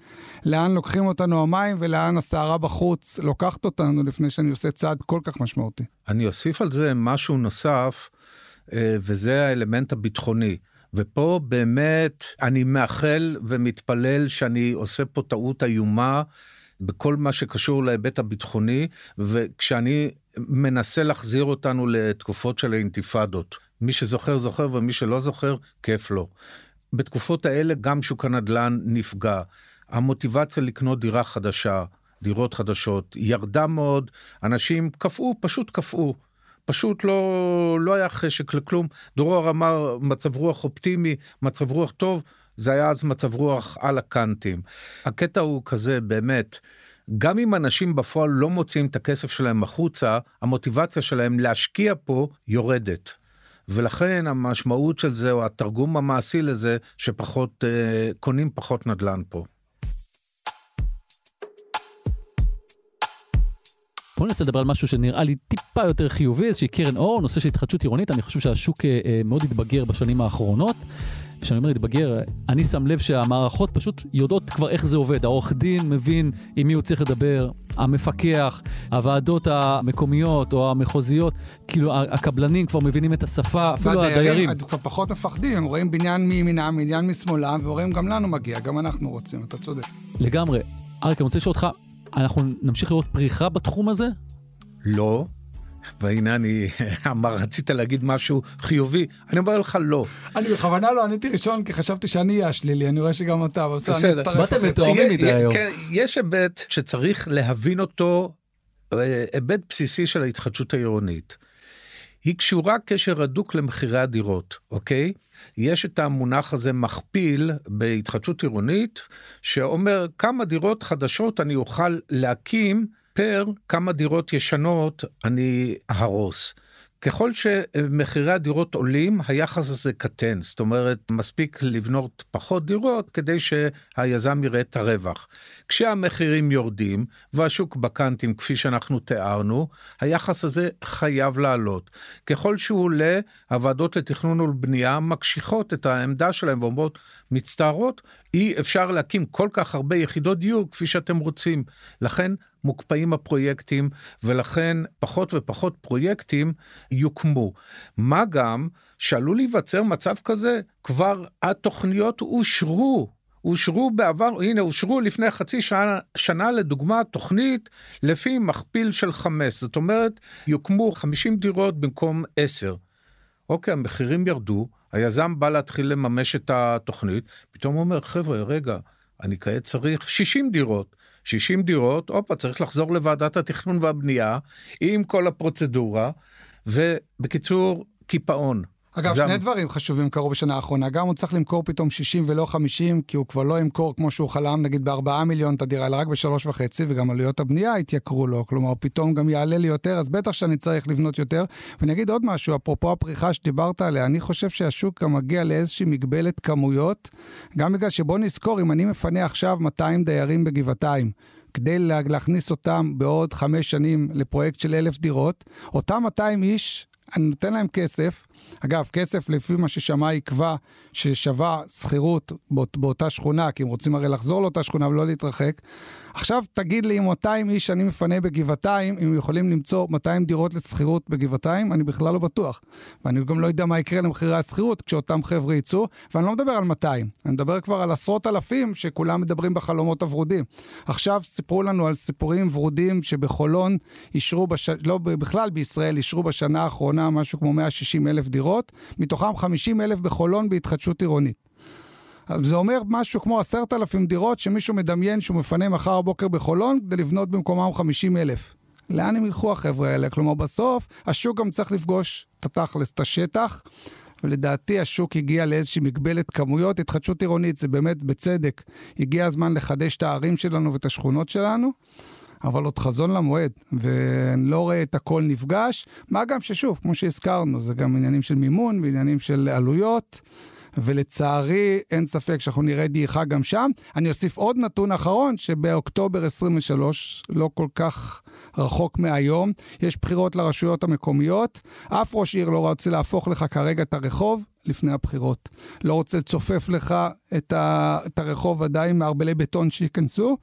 לאן לוקחים אותנו המים ולאן הסערה בחוץ לוקחת אותנו לפני שאני עושה צעד כל כך משמעותי. אני אוסיף על זה משהו נוסף, אה, וזה האלמנט הביטחוני. ופה באמת אני מאחל ומתפלל שאני עושה פה טעות איומה בכל מה שקשור להיבט הביטחוני, וכשאני מנסה להחזיר אותנו לתקופות של האינתיפאדות. מי שזוכר זוכר ומי שלא זוכר, כיף לו. בתקופות האלה גם שוק הנדל"ן נפגע. המוטיבציה לקנות דירה חדשה, דירות חדשות, ירדה מאוד, אנשים קפאו, פשוט קפאו. פשוט לא, לא היה חשק לכלום. דרור אמר מצב רוח אופטימי, מצב רוח טוב, זה היה אז מצב רוח על הקאנטים. הקטע הוא כזה, באמת, גם אם אנשים בפועל לא מוציאים את הכסף שלהם החוצה, המוטיבציה שלהם להשקיע פה יורדת. ולכן המשמעות של זה, או התרגום המעשי לזה, שפחות, אה, קונים פחות נדל"ן פה. בוא ננסה לדבר על משהו שנראה לי טיפה יותר חיובי, איזושהי קרן אור, נושא של התחדשות עירונית, אני חושב שהשוק אה, אה, מאוד התבגר בשנים האחרונות. כשאני אומר להתבגר, אני שם לב שהמערכות פשוט יודעות כבר איך זה עובד. העורך דין מבין עם מי הוא צריך לדבר, המפקח, הוועדות המקומיות או המחוזיות, כאילו הקבלנים כבר מבינים את השפה, אפילו הדיירים. כבר פחות מפחדים, הם רואים בניין מימינם, בניין משמאלם, ורואים גם לנו מגיע, גם אנחנו רוצים, אתה צודק. לגמרי. אריק, אני רוצה לשאול אותך, אנחנו נמשיך לראות פריחה בתחום הזה? לא. והנה אני, *laughs* אמר, רצית להגיד משהו חיובי, אני אומר לך לא. אני בכוונה לא עניתי ראשון, כי חשבתי שאני אהיה השלילי, אני רואה שגם אתה, אבל בסדר, באתם מתואמים מדי היום. כן, יש היבט שצריך להבין אותו, אה, היבט בסיסי של ההתחדשות העירונית. היא קשורה קשר הדוק למחירי הדירות, אוקיי? יש את המונח הזה מכפיל בהתחדשות עירונית, שאומר כמה דירות חדשות אני אוכל להקים פר כמה דירות ישנות אני אהרוס. ככל שמחירי הדירות עולים, היחס הזה קטן. זאת אומרת, מספיק לבנות פחות דירות כדי שהיזם יראה את הרווח. כשהמחירים יורדים והשוק בקאנטים, כפי שאנחנו תיארנו, היחס הזה חייב לעלות. ככל שהוא עולה, הוועדות לתכנון ולבנייה מקשיחות את העמדה שלהם ואומרות, מצטערות, אי אפשר להקים כל כך הרבה יחידות דיור כפי שאתם רוצים. לכן מוקפאים הפרויקטים ולכן פחות ופחות פרויקטים יוקמו. מה גם שעלול להיווצר מצב כזה, כבר התוכניות אושרו. אושרו בעבר, הנה אושרו לפני חצי שנה, שנה לדוגמה תוכנית לפי מכפיל של חמש, זאת אומרת יוקמו 50 דירות במקום 10. אוקיי, המחירים ירדו, היזם בא להתחיל לממש את התוכנית, פתאום הוא אומר, חבר'ה, רגע, אני כעת צריך 60 דירות. 60 דירות, הופה, צריך לחזור לוועדת התכנון והבנייה עם כל הפרוצדורה, ובקיצור, קיפאון. אגב, שני דברים חשובים קרו בשנה האחרונה. גם הוא צריך למכור פתאום 60 ולא 50, כי הוא כבר לא ימכור כמו שהוא חלם, נגיד ב-4 מיליון את הדירה, אלא רק ב-3.5, וגם עלויות הבנייה התייקרו לו. כלומר, פתאום גם יעלה לי יותר, אז בטח שאני צריך לבנות יותר. ואני אגיד עוד משהו, אפרופו הפריחה שדיברת עליה, אני חושב שהשוק גם מגיע לאיזושהי מגבלת כמויות, גם בגלל שבוא נזכור, אם אני מפנה עכשיו 200 דיירים בגבעתיים, כדי להכניס אותם בעוד חמש שנים לפרויקט של אלף דירות, אותם 200 איש, אני נותן להם כסף, אגב, כסף לפי מה ששמאי יקבע ששווה שכירות באות, באותה שכונה, כי הם רוצים הרי לחזור לאותה שכונה ולא להתרחק. עכשיו תגיד לי אם 200 איש שאני מפנה בגבעתיים, אם יכולים למצוא 200 דירות לשכירות בגבעתיים, אני בכלל לא בטוח. ואני גם לא יודע מה יקרה למחירי השכירות כשאותם חבר'ה יצאו, ואני לא מדבר על 200, אני מדבר כבר על עשרות אלפים שכולם מדברים בחלומות הוורודים. עכשיו סיפרו לנו על סיפורים ורודים שבחולון אישרו, בש... לא בכלל בישראל, אישרו בשנה האחרונה משהו כמו 160 אלף דירות, מתוכם 50 אלף בחולון בהתחדשות עירונית. זה אומר משהו כמו עשרת אלפים דירות שמישהו מדמיין שהוא מפנה מחר בבוקר בחולון כדי לבנות במקומם 50 אלף. לאן הם ילכו החבר'ה האלה? כלומר, בסוף השוק גם צריך לפגוש את התכלס, את השטח. ולדעתי השוק הגיע לאיזושהי מגבלת כמויות. התחדשות עירונית זה באמת בצדק. הגיע הזמן לחדש את הערים שלנו ואת השכונות שלנו. אבל עוד חזון למועד, ואני לא רואה את הכל נפגש. מה גם ששוב, כמו שהזכרנו, זה גם עניינים של מימון ועניינים של עלויות. ולצערי אין ספק שאנחנו נראה דעיכה גם שם. אני אוסיף עוד נתון אחרון, שבאוקטובר 23, לא כל כך רחוק מהיום, יש בחירות לרשויות המקומיות. אף ראש עיר לא רוצה להפוך לך כרגע את הרחוב לפני הבחירות. לא רוצה לצופף לך את, ה, את הרחוב ודאי מערבלי בטון שייכנסו.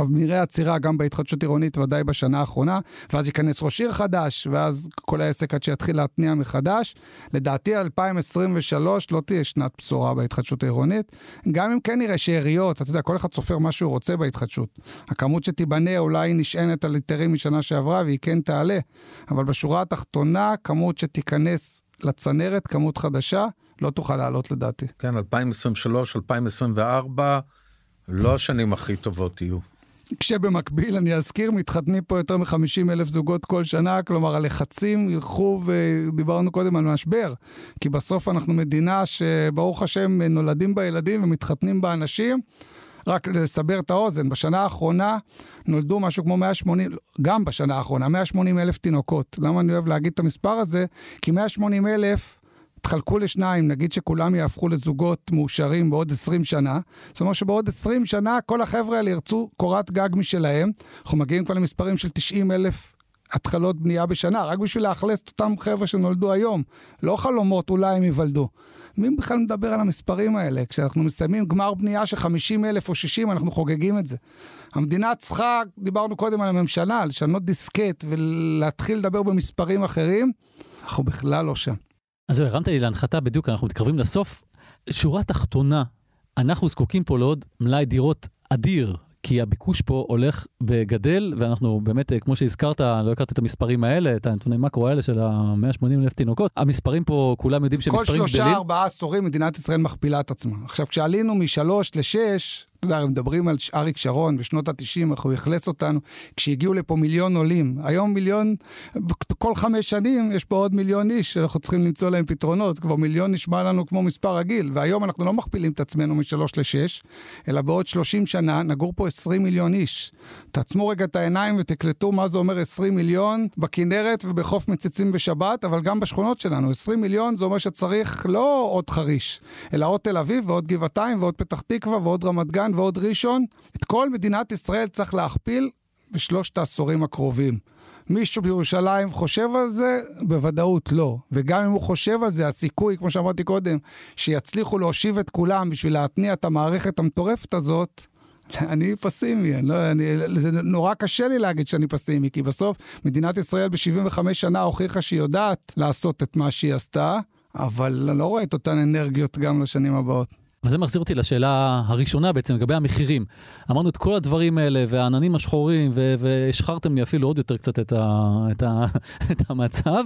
אז נראה עצירה גם בהתחדשות עירונית, ודאי בשנה האחרונה, ואז ייכנס ראש עיר חדש, ואז כל העסק עד שיתחיל להתניע מחדש. לדעתי 2023 לא תהיה שנת בשורה בהתחדשות העירונית, גם אם כן נראה שאריות, אתה יודע, כל אחד סופר מה שהוא רוצה בהתחדשות. הכמות שתיבנה אולי נשענת על היתרים משנה שעברה, והיא כן תעלה, אבל בשורה התחתונה, כמות שתיכנס לצנרת, כמות חדשה, לא תוכל לעלות לדעתי. כן, 2023, 2024, לא השנים הכי טובות יהיו. כשבמקביל, אני אזכיר, מתחתנים פה יותר מ-50 אלף זוגות כל שנה, כלומר הלחצים ילכו, ודיברנו קודם על משבר, כי בסוף אנחנו מדינה שברוך השם נולדים בה ילדים ומתחתנים בה אנשים. רק לסבר את האוזן, בשנה האחרונה נולדו משהו כמו 180, גם בשנה האחרונה, 180 אלף תינוקות. למה אני אוהב להגיד את המספר הזה? כי 180 אלף תחלקו לשניים, נגיד שכולם יהפכו לזוגות מאושרים בעוד 20 שנה, זאת אומרת שבעוד 20 שנה כל החבר'ה האלה ירצו קורת גג משלהם. אנחנו מגיעים כבר למספרים של 90 אלף התחלות בנייה בשנה, רק בשביל לאכלס את אותם חבר'ה שנולדו היום. לא חלומות, אולי הם ייוולדו. מי בכלל מדבר על המספרים האלה? כשאנחנו מסיימים גמר בנייה של 50 אלף או 60, אנחנו חוגגים את זה. המדינה צריכה, דיברנו קודם על הממשלה, לשנות דיסקט ולהתחיל לדבר במספרים אחרים, אנחנו בכלל לא שם. אז זהו, הרמת לי להנחתה בדיוק, אנחנו מתקרבים לסוף. שורה תחתונה, אנחנו זקוקים פה לעוד מלאי דירות אדיר, כי הביקוש פה הולך וגדל, ואנחנו באמת, כמו שהזכרת, לא הכרתי את המספרים האלה, את הנתוני מקרו האלה של ה-180 אלף תינוקות, המספרים פה, כולם יודעים שמספרים גדלים. כל שלושה, ארבעה עשורים מדינת ישראל מכפילה את עצמה. עכשיו, כשעלינו משלוש לשש, אתה יודע, מדברים על אריק שרון בשנות ה-90, איך הוא אכלס אותנו, כשהגיעו לפה מיליון עולים. היום מיליון, כל חמש שנים יש פה עוד מיליון איש שאנחנו צריכים למצוא להם פתרונות. כבר מיליון נשמע לנו כמו מספר רגיל, והיום אנחנו לא מכפילים את עצמנו משלוש לשש, אלא בעוד 30 שנה נגור פה 20 מיליון איש. תעצמו רגע את העיניים ותקלטו מה זה אומר 20 מיליון בכנרת ובחוף מציצים בשבת, אבל גם בשכונות שלנו. 20 מיליון זה אומר שצריך לא עוד חריש, אלא עוד תל אביב ועוד גבעתיים ועוד פתח תקווה ועוד רמת גן ועוד ראשון. את כל מדינת ישראל צריך להכפיל בשלושת העשורים הקרובים. מישהו בירושלים חושב על זה? בוודאות לא. וגם אם הוא חושב על זה, הסיכוי, כמו שאמרתי קודם, שיצליחו להושיב את כולם בשביל להתניע את המערכת המטורפת הזאת, *laughs* אני פסימי, אני לא, אני, זה נורא קשה לי להגיד שאני פסימי, כי בסוף מדינת ישראל ב-75 שנה הוכיחה שהיא יודעת לעשות את מה שהיא עשתה, אבל אני לא רואה את אותן אנרגיות גם לשנים הבאות. וזה מחזיר אותי לשאלה הראשונה בעצם, לגבי המחירים. אמרנו את כל הדברים האלה, והעננים השחורים, והשחררתם לי אפילו עוד יותר קצת את, ה, את, ה, *laughs* את המצב,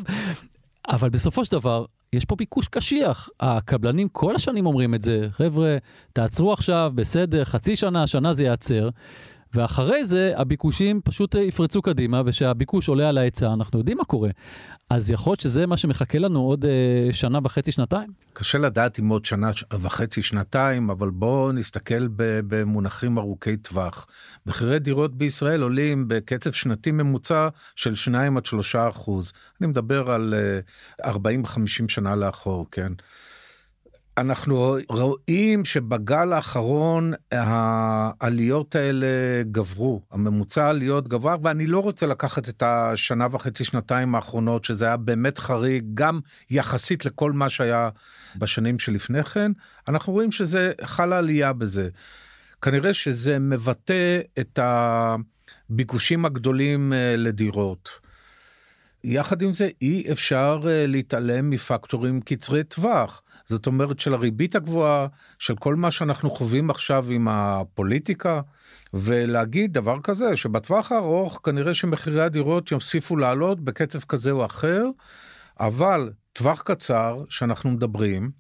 אבל בסופו של דבר, יש פה ביקוש קשיח. הקבלנים כל השנים אומרים את זה, חבר'ה, תעצרו עכשיו, בסדר, חצי שנה, שנה זה ייעצר. ואחרי זה הביקושים פשוט יפרצו קדימה, ושהביקוש עולה על ההיצע, אנחנו יודעים מה קורה. אז יכול להיות שזה מה שמחכה לנו עוד אה, שנה וחצי, שנתיים? קשה לדעת אם עוד שנה וחצי, שנתיים, אבל בואו נסתכל במונחים ארוכי טווח. מחירי דירות בישראל עולים בקצב שנתי ממוצע של 2 עד 3 אחוז. אני מדבר על אה, 40-50 שנה לאחור, כן? אנחנו רואים שבגל האחרון העליות האלה גברו, הממוצע העליות גבר, ואני לא רוצה לקחת את השנה וחצי, שנתיים האחרונות, שזה היה באמת חריג, גם יחסית לכל מה שהיה בשנים שלפני כן, אנחנו רואים שזה חלה עלייה בזה. כנראה שזה מבטא את הביקושים הגדולים אה, לדירות. יחד עם זה אי אפשר אה, להתעלם מפקטורים קצרי טווח. זאת אומרת של הריבית הגבוהה, של כל מה שאנחנו חווים עכשיו עם הפוליטיקה, ולהגיד דבר כזה, שבטווח הארוך כנראה שמחירי הדירות יוסיפו לעלות בקצב כזה או אחר, אבל טווח קצר שאנחנו מדברים,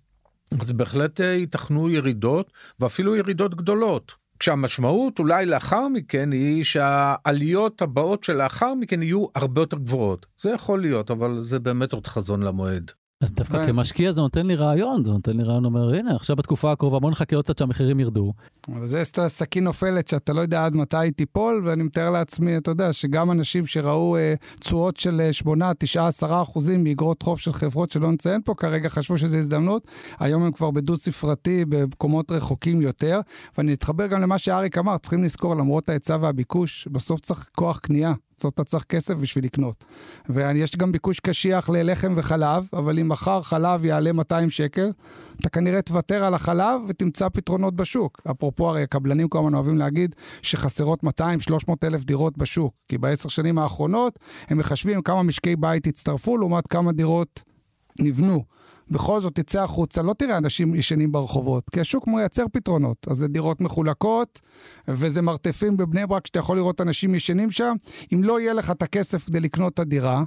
אז בהחלט אה, ייתכנו ירידות ואפילו ירידות גדולות. כשהמשמעות אולי לאחר מכן היא שהעליות הבאות שלאחר מכן יהיו הרבה יותר גבוהות. זה יכול להיות, אבל זה באמת עוד חזון למועד. אז דווקא כן. כמשקיע זה נותן לי רעיון, זה נותן לי רעיון, אומר, הנה, עכשיו בתקופה הקרובה בוא נחכה עוד קצת שהמחירים ירדו. אבל זה סכין נופלת שאתה לא יודע עד מתי היא תיפול, ואני מתאר לעצמי, אתה יודע, שגם אנשים שראו אה, תשואות של 8, 9, 10 אחוזים מאגרות חוב של חברות שלא נציין פה כרגע, חשבו שזו הזדמנות, היום הם כבר בדו ספרתי במקומות רחוקים יותר, ואני אתחבר גם למה שאריק אמר, צריכים לזכור, למרות ההיצע והביקוש, בסוף צריך כוח קנייה. אתה צריך כסף בשביל לקנות. ויש גם ביקוש קשיח ללחם וחלב, אבל אם מחר חלב יעלה 200 שקל, אתה כנראה תוותר על החלב ותמצא פתרונות בשוק. אפרופו, הרי הקבלנים כל הזמן אוהבים להגיד שחסרות 200-300 אלף דירות בשוק, כי בעשר שנים האחרונות הם מחשבים כמה משקי בית הצטרפו לעומת כמה דירות נבנו. בכל זאת תצא החוצה, לא תראה אנשים ישנים ברחובות, כי השוק מייצר פתרונות. אז זה דירות מחולקות, וזה מרתפים בבני ברק שאתה יכול לראות אנשים ישנים שם. אם לא יהיה לך את הכסף כדי לקנות את הדירה,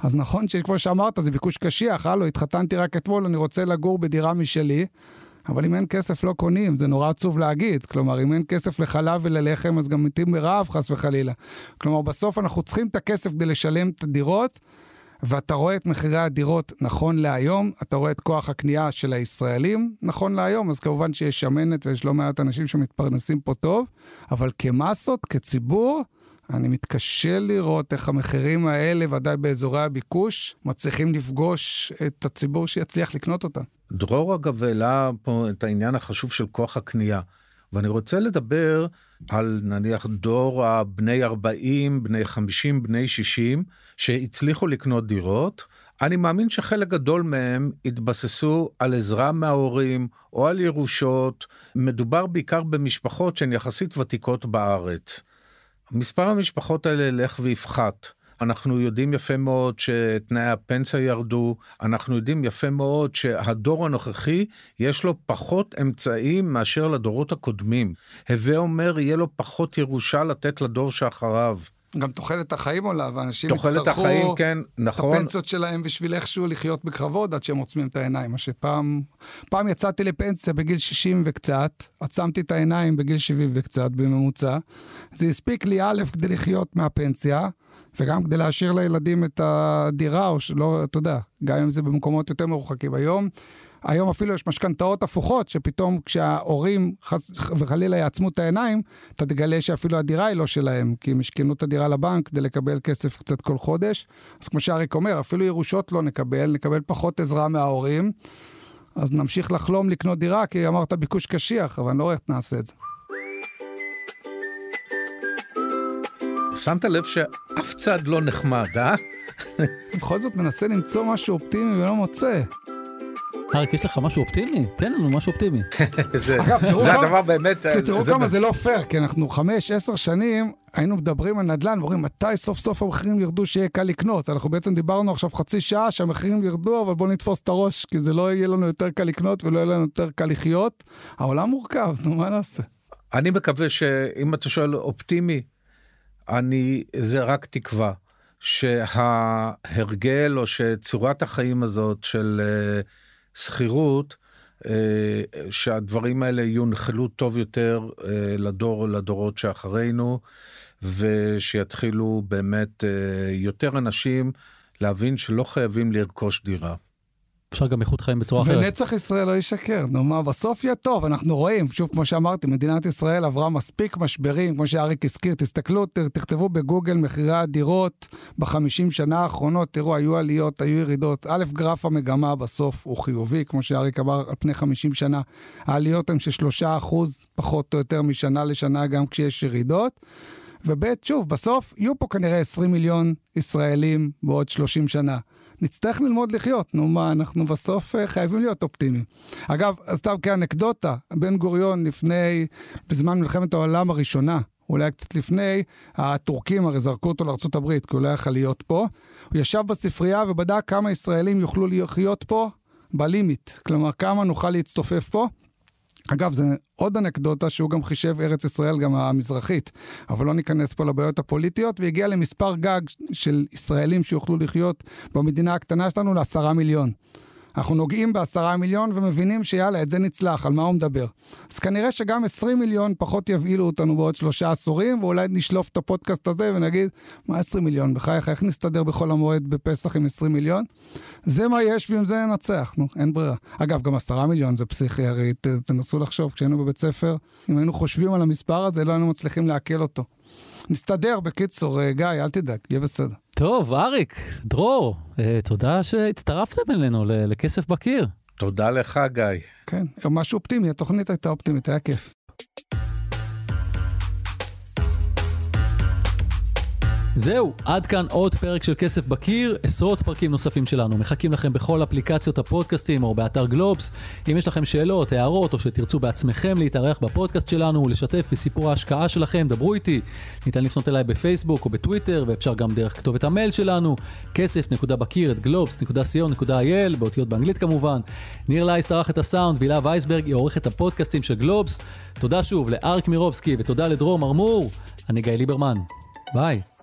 אז נכון שכמו שאמרת, זה ביקוש קשיח, הלו, התחתנתי רק אתמול, אני רוצה לגור בדירה משלי, אבל אם אין כסף לא קונים, זה נורא עצוב להגיד. כלומר, אם אין כסף לחלב וללחם, אז גם מתים מרעב, חס וחלילה. כלומר, בסוף אנחנו צריכים את הכסף כדי לשלם את הדירות, ואתה רואה את מחירי הדירות נכון להיום, אתה רואה את כוח הקנייה של הישראלים נכון להיום, אז כמובן שיש שמנת ויש לא מעט אנשים שמתפרנסים פה טוב, אבל כמסות, כציבור, אני מתקשה לראות איך המחירים האלה, ודאי באזורי הביקוש, מצליחים לפגוש את הציבור שיצליח לקנות אותם. דרור אגב העלה פה את העניין החשוב של כוח הקנייה. ואני רוצה לדבר על נניח דור הבני 40, בני 50, בני 60, שהצליחו לקנות דירות. אני מאמין שחלק גדול מהם התבססו על עזרה מההורים או על ירושות. מדובר בעיקר במשפחות שהן יחסית ותיקות בארץ. מספר המשפחות האלה ילך ויפחת. אנחנו יודעים יפה מאוד שתנאי הפנסיה ירדו, אנחנו יודעים יפה מאוד שהדור הנוכחי יש לו פחות אמצעים מאשר לדורות הקודמים. הווה אומר יהיה לו פחות ירושה לתת לדור שאחריו. גם תוחלת החיים עולה, ואנשים תוחלת יצטרכו החיים, כן, נכון. את הפנסיות שלהם בשביל איכשהו לחיות בכבוד עד שהם עוצמים את העיניים. מה שפעם, פעם יצאתי לפנסיה בגיל 60 וקצת, עצמתי את העיניים בגיל 70 וקצת בממוצע. זה הספיק לי א' כדי לחיות מהפנסיה, וגם כדי להשאיר לילדים את הדירה, או שלא, אתה יודע, גם אם זה במקומות יותר מרוחקים. היום, היום אפילו יש משכנתאות הפוכות, שפתאום כשההורים חס וחלילה יעצמו את העיניים, אתה תגלה שאפילו הדירה היא לא שלהם, כי הם השכנו את הדירה לבנק כדי לקבל כסף קצת כל חודש. אז כמו שאריק אומר, אפילו ירושות לא נקבל, נקבל פחות עזרה מההורים. אז נמשיך לחלום לקנות דירה, כי אמרת ביקוש קשיח, אבל אני לא רואה איך נעשה את זה. שמת לב שאף צד לא נחמד, אה? *laughs* בכל זאת מנסה למצוא משהו אופטימי ולא מוצא. אריק, יש לך משהו אופטימי? תן לנו משהו אופטימי. *laughs* זה, אגב, תראו זה כמה- הדבר באמת... כי תראו זה כמה זה לא פייר, כי אנחנו חמש, עשר שנים היינו מדברים על נדל"ן, ואומרים מתי סוף סוף המחירים ירדו שיהיה קל לקנות. אנחנו בעצם דיברנו עכשיו חצי שעה שהמחירים ירדו, אבל בואו נתפוס את הראש, כי זה לא יהיה לנו יותר קל לקנות ולא יהיה לנו יותר קל לחיות. העולם מורכב, נו מה נעשה? אני מקווה שאם אתה שואל אופטימי, אני, זה רק תקווה שההרגל או שצורת החיים הזאת של אה, שכירות, אה, שהדברים האלה יונחלו טוב יותר אה, לדור, לדורות שאחרינו, ושיתחילו באמת יותר אנשים להבין שלא חייבים לרכוש דירה. אפשר גם איכות חיים בצורה אחרת. ונצח ישראל לא ישקר, נו מה, בסוף יהיה טוב, אנחנו רואים, שוב, כמו שאמרתי, מדינת ישראל עברה מספיק משברים, כמו שאריק הזכיר, תסתכלו, ת- תכתבו בגוגל מחירי הדירות בחמישים שנה האחרונות, תראו, היו עליות, היו ירידות. א', גרף המגמה בסוף הוא חיובי, כמו שאריק אמר, על פני חמישים שנה. העליות הן של שלושה אחוז, פחות או יותר משנה לשנה, גם כשיש ירידות. וב', שוב, בסוף יהיו פה כנראה 20 מיליון ישראלים בעוד 30 שנה. נצטרך ללמוד לחיות, נו מה, אנחנו בסוף אה, חייבים להיות אופטימיים. אגב, סתם כאנקדוטה, בן גוריון לפני, בזמן מלחמת העולם הראשונה, אולי קצת לפני, הטורקים הרי זרקו אותו לארה"ב, כי הוא לא יכל להיות פה. הוא ישב בספרייה ובדק כמה ישראלים יוכלו לחיות פה בלימיט. כלומר, כמה נוכל להצטופף פה. אגב, זה עוד אנקדוטה שהוא גם חישב ארץ ישראל, גם המזרחית, אבל לא ניכנס פה לבעיות הפוליטיות, והגיע למספר גג של ישראלים שיוכלו לחיות במדינה הקטנה שלנו לעשרה מיליון. אנחנו נוגעים בעשרה מיליון ומבינים שיאללה, את זה נצלח, על מה הוא מדבר. אז כנראה שגם 20 מיליון פחות יבהילו אותנו בעוד שלושה עשורים, ואולי נשלוף את הפודקאסט הזה ונגיד, מה 20 מיליון? בחייך, איך נסתדר בחול המועד בפסח עם 20 מיליון? זה מה יש ועם זה ננצח, נו, אין ברירה. אגב, גם עשרה מיליון זה פסיכי, הרי תנסו לחשוב, כשהיינו בבית ספר, אם היינו חושבים על המספר הזה, לא היינו מצליחים לעכל אותו. נסתדר, בקיצור, אה, גיא, אל תדאג, יהיה בסדר. טוב, אריק, דרור, אה, תודה שהצטרפתם אלינו לכסף בקיר. תודה לך, גיא. כן, משהו אופטימי, התוכנית הייתה אופטימית, היה כיף. זהו, עד כאן עוד פרק של כסף בקיר, עשרות פרקים נוספים שלנו מחכים לכם בכל אפליקציות הפודקאסטים או באתר גלובס. אם יש לכם שאלות, הערות או שתרצו בעצמכם להתארח בפודקאסט שלנו ולשתף בסיפור ההשקעה שלכם, דברו איתי. ניתן לפנות אליי בפייסבוק או בטוויטר ואפשר גם דרך כתובת המייל שלנו, כסף.בקיר את גלובס.co.il, באותיות באנגלית כמובן. ניר לייסט ערך את הסאונד והילה וייסברג היא עורכת הפודקאסטים של גלובס. תודה שוב לאריק מירובסקי ותודה לדרור מרמור. אני גיא ליברמן. ביי.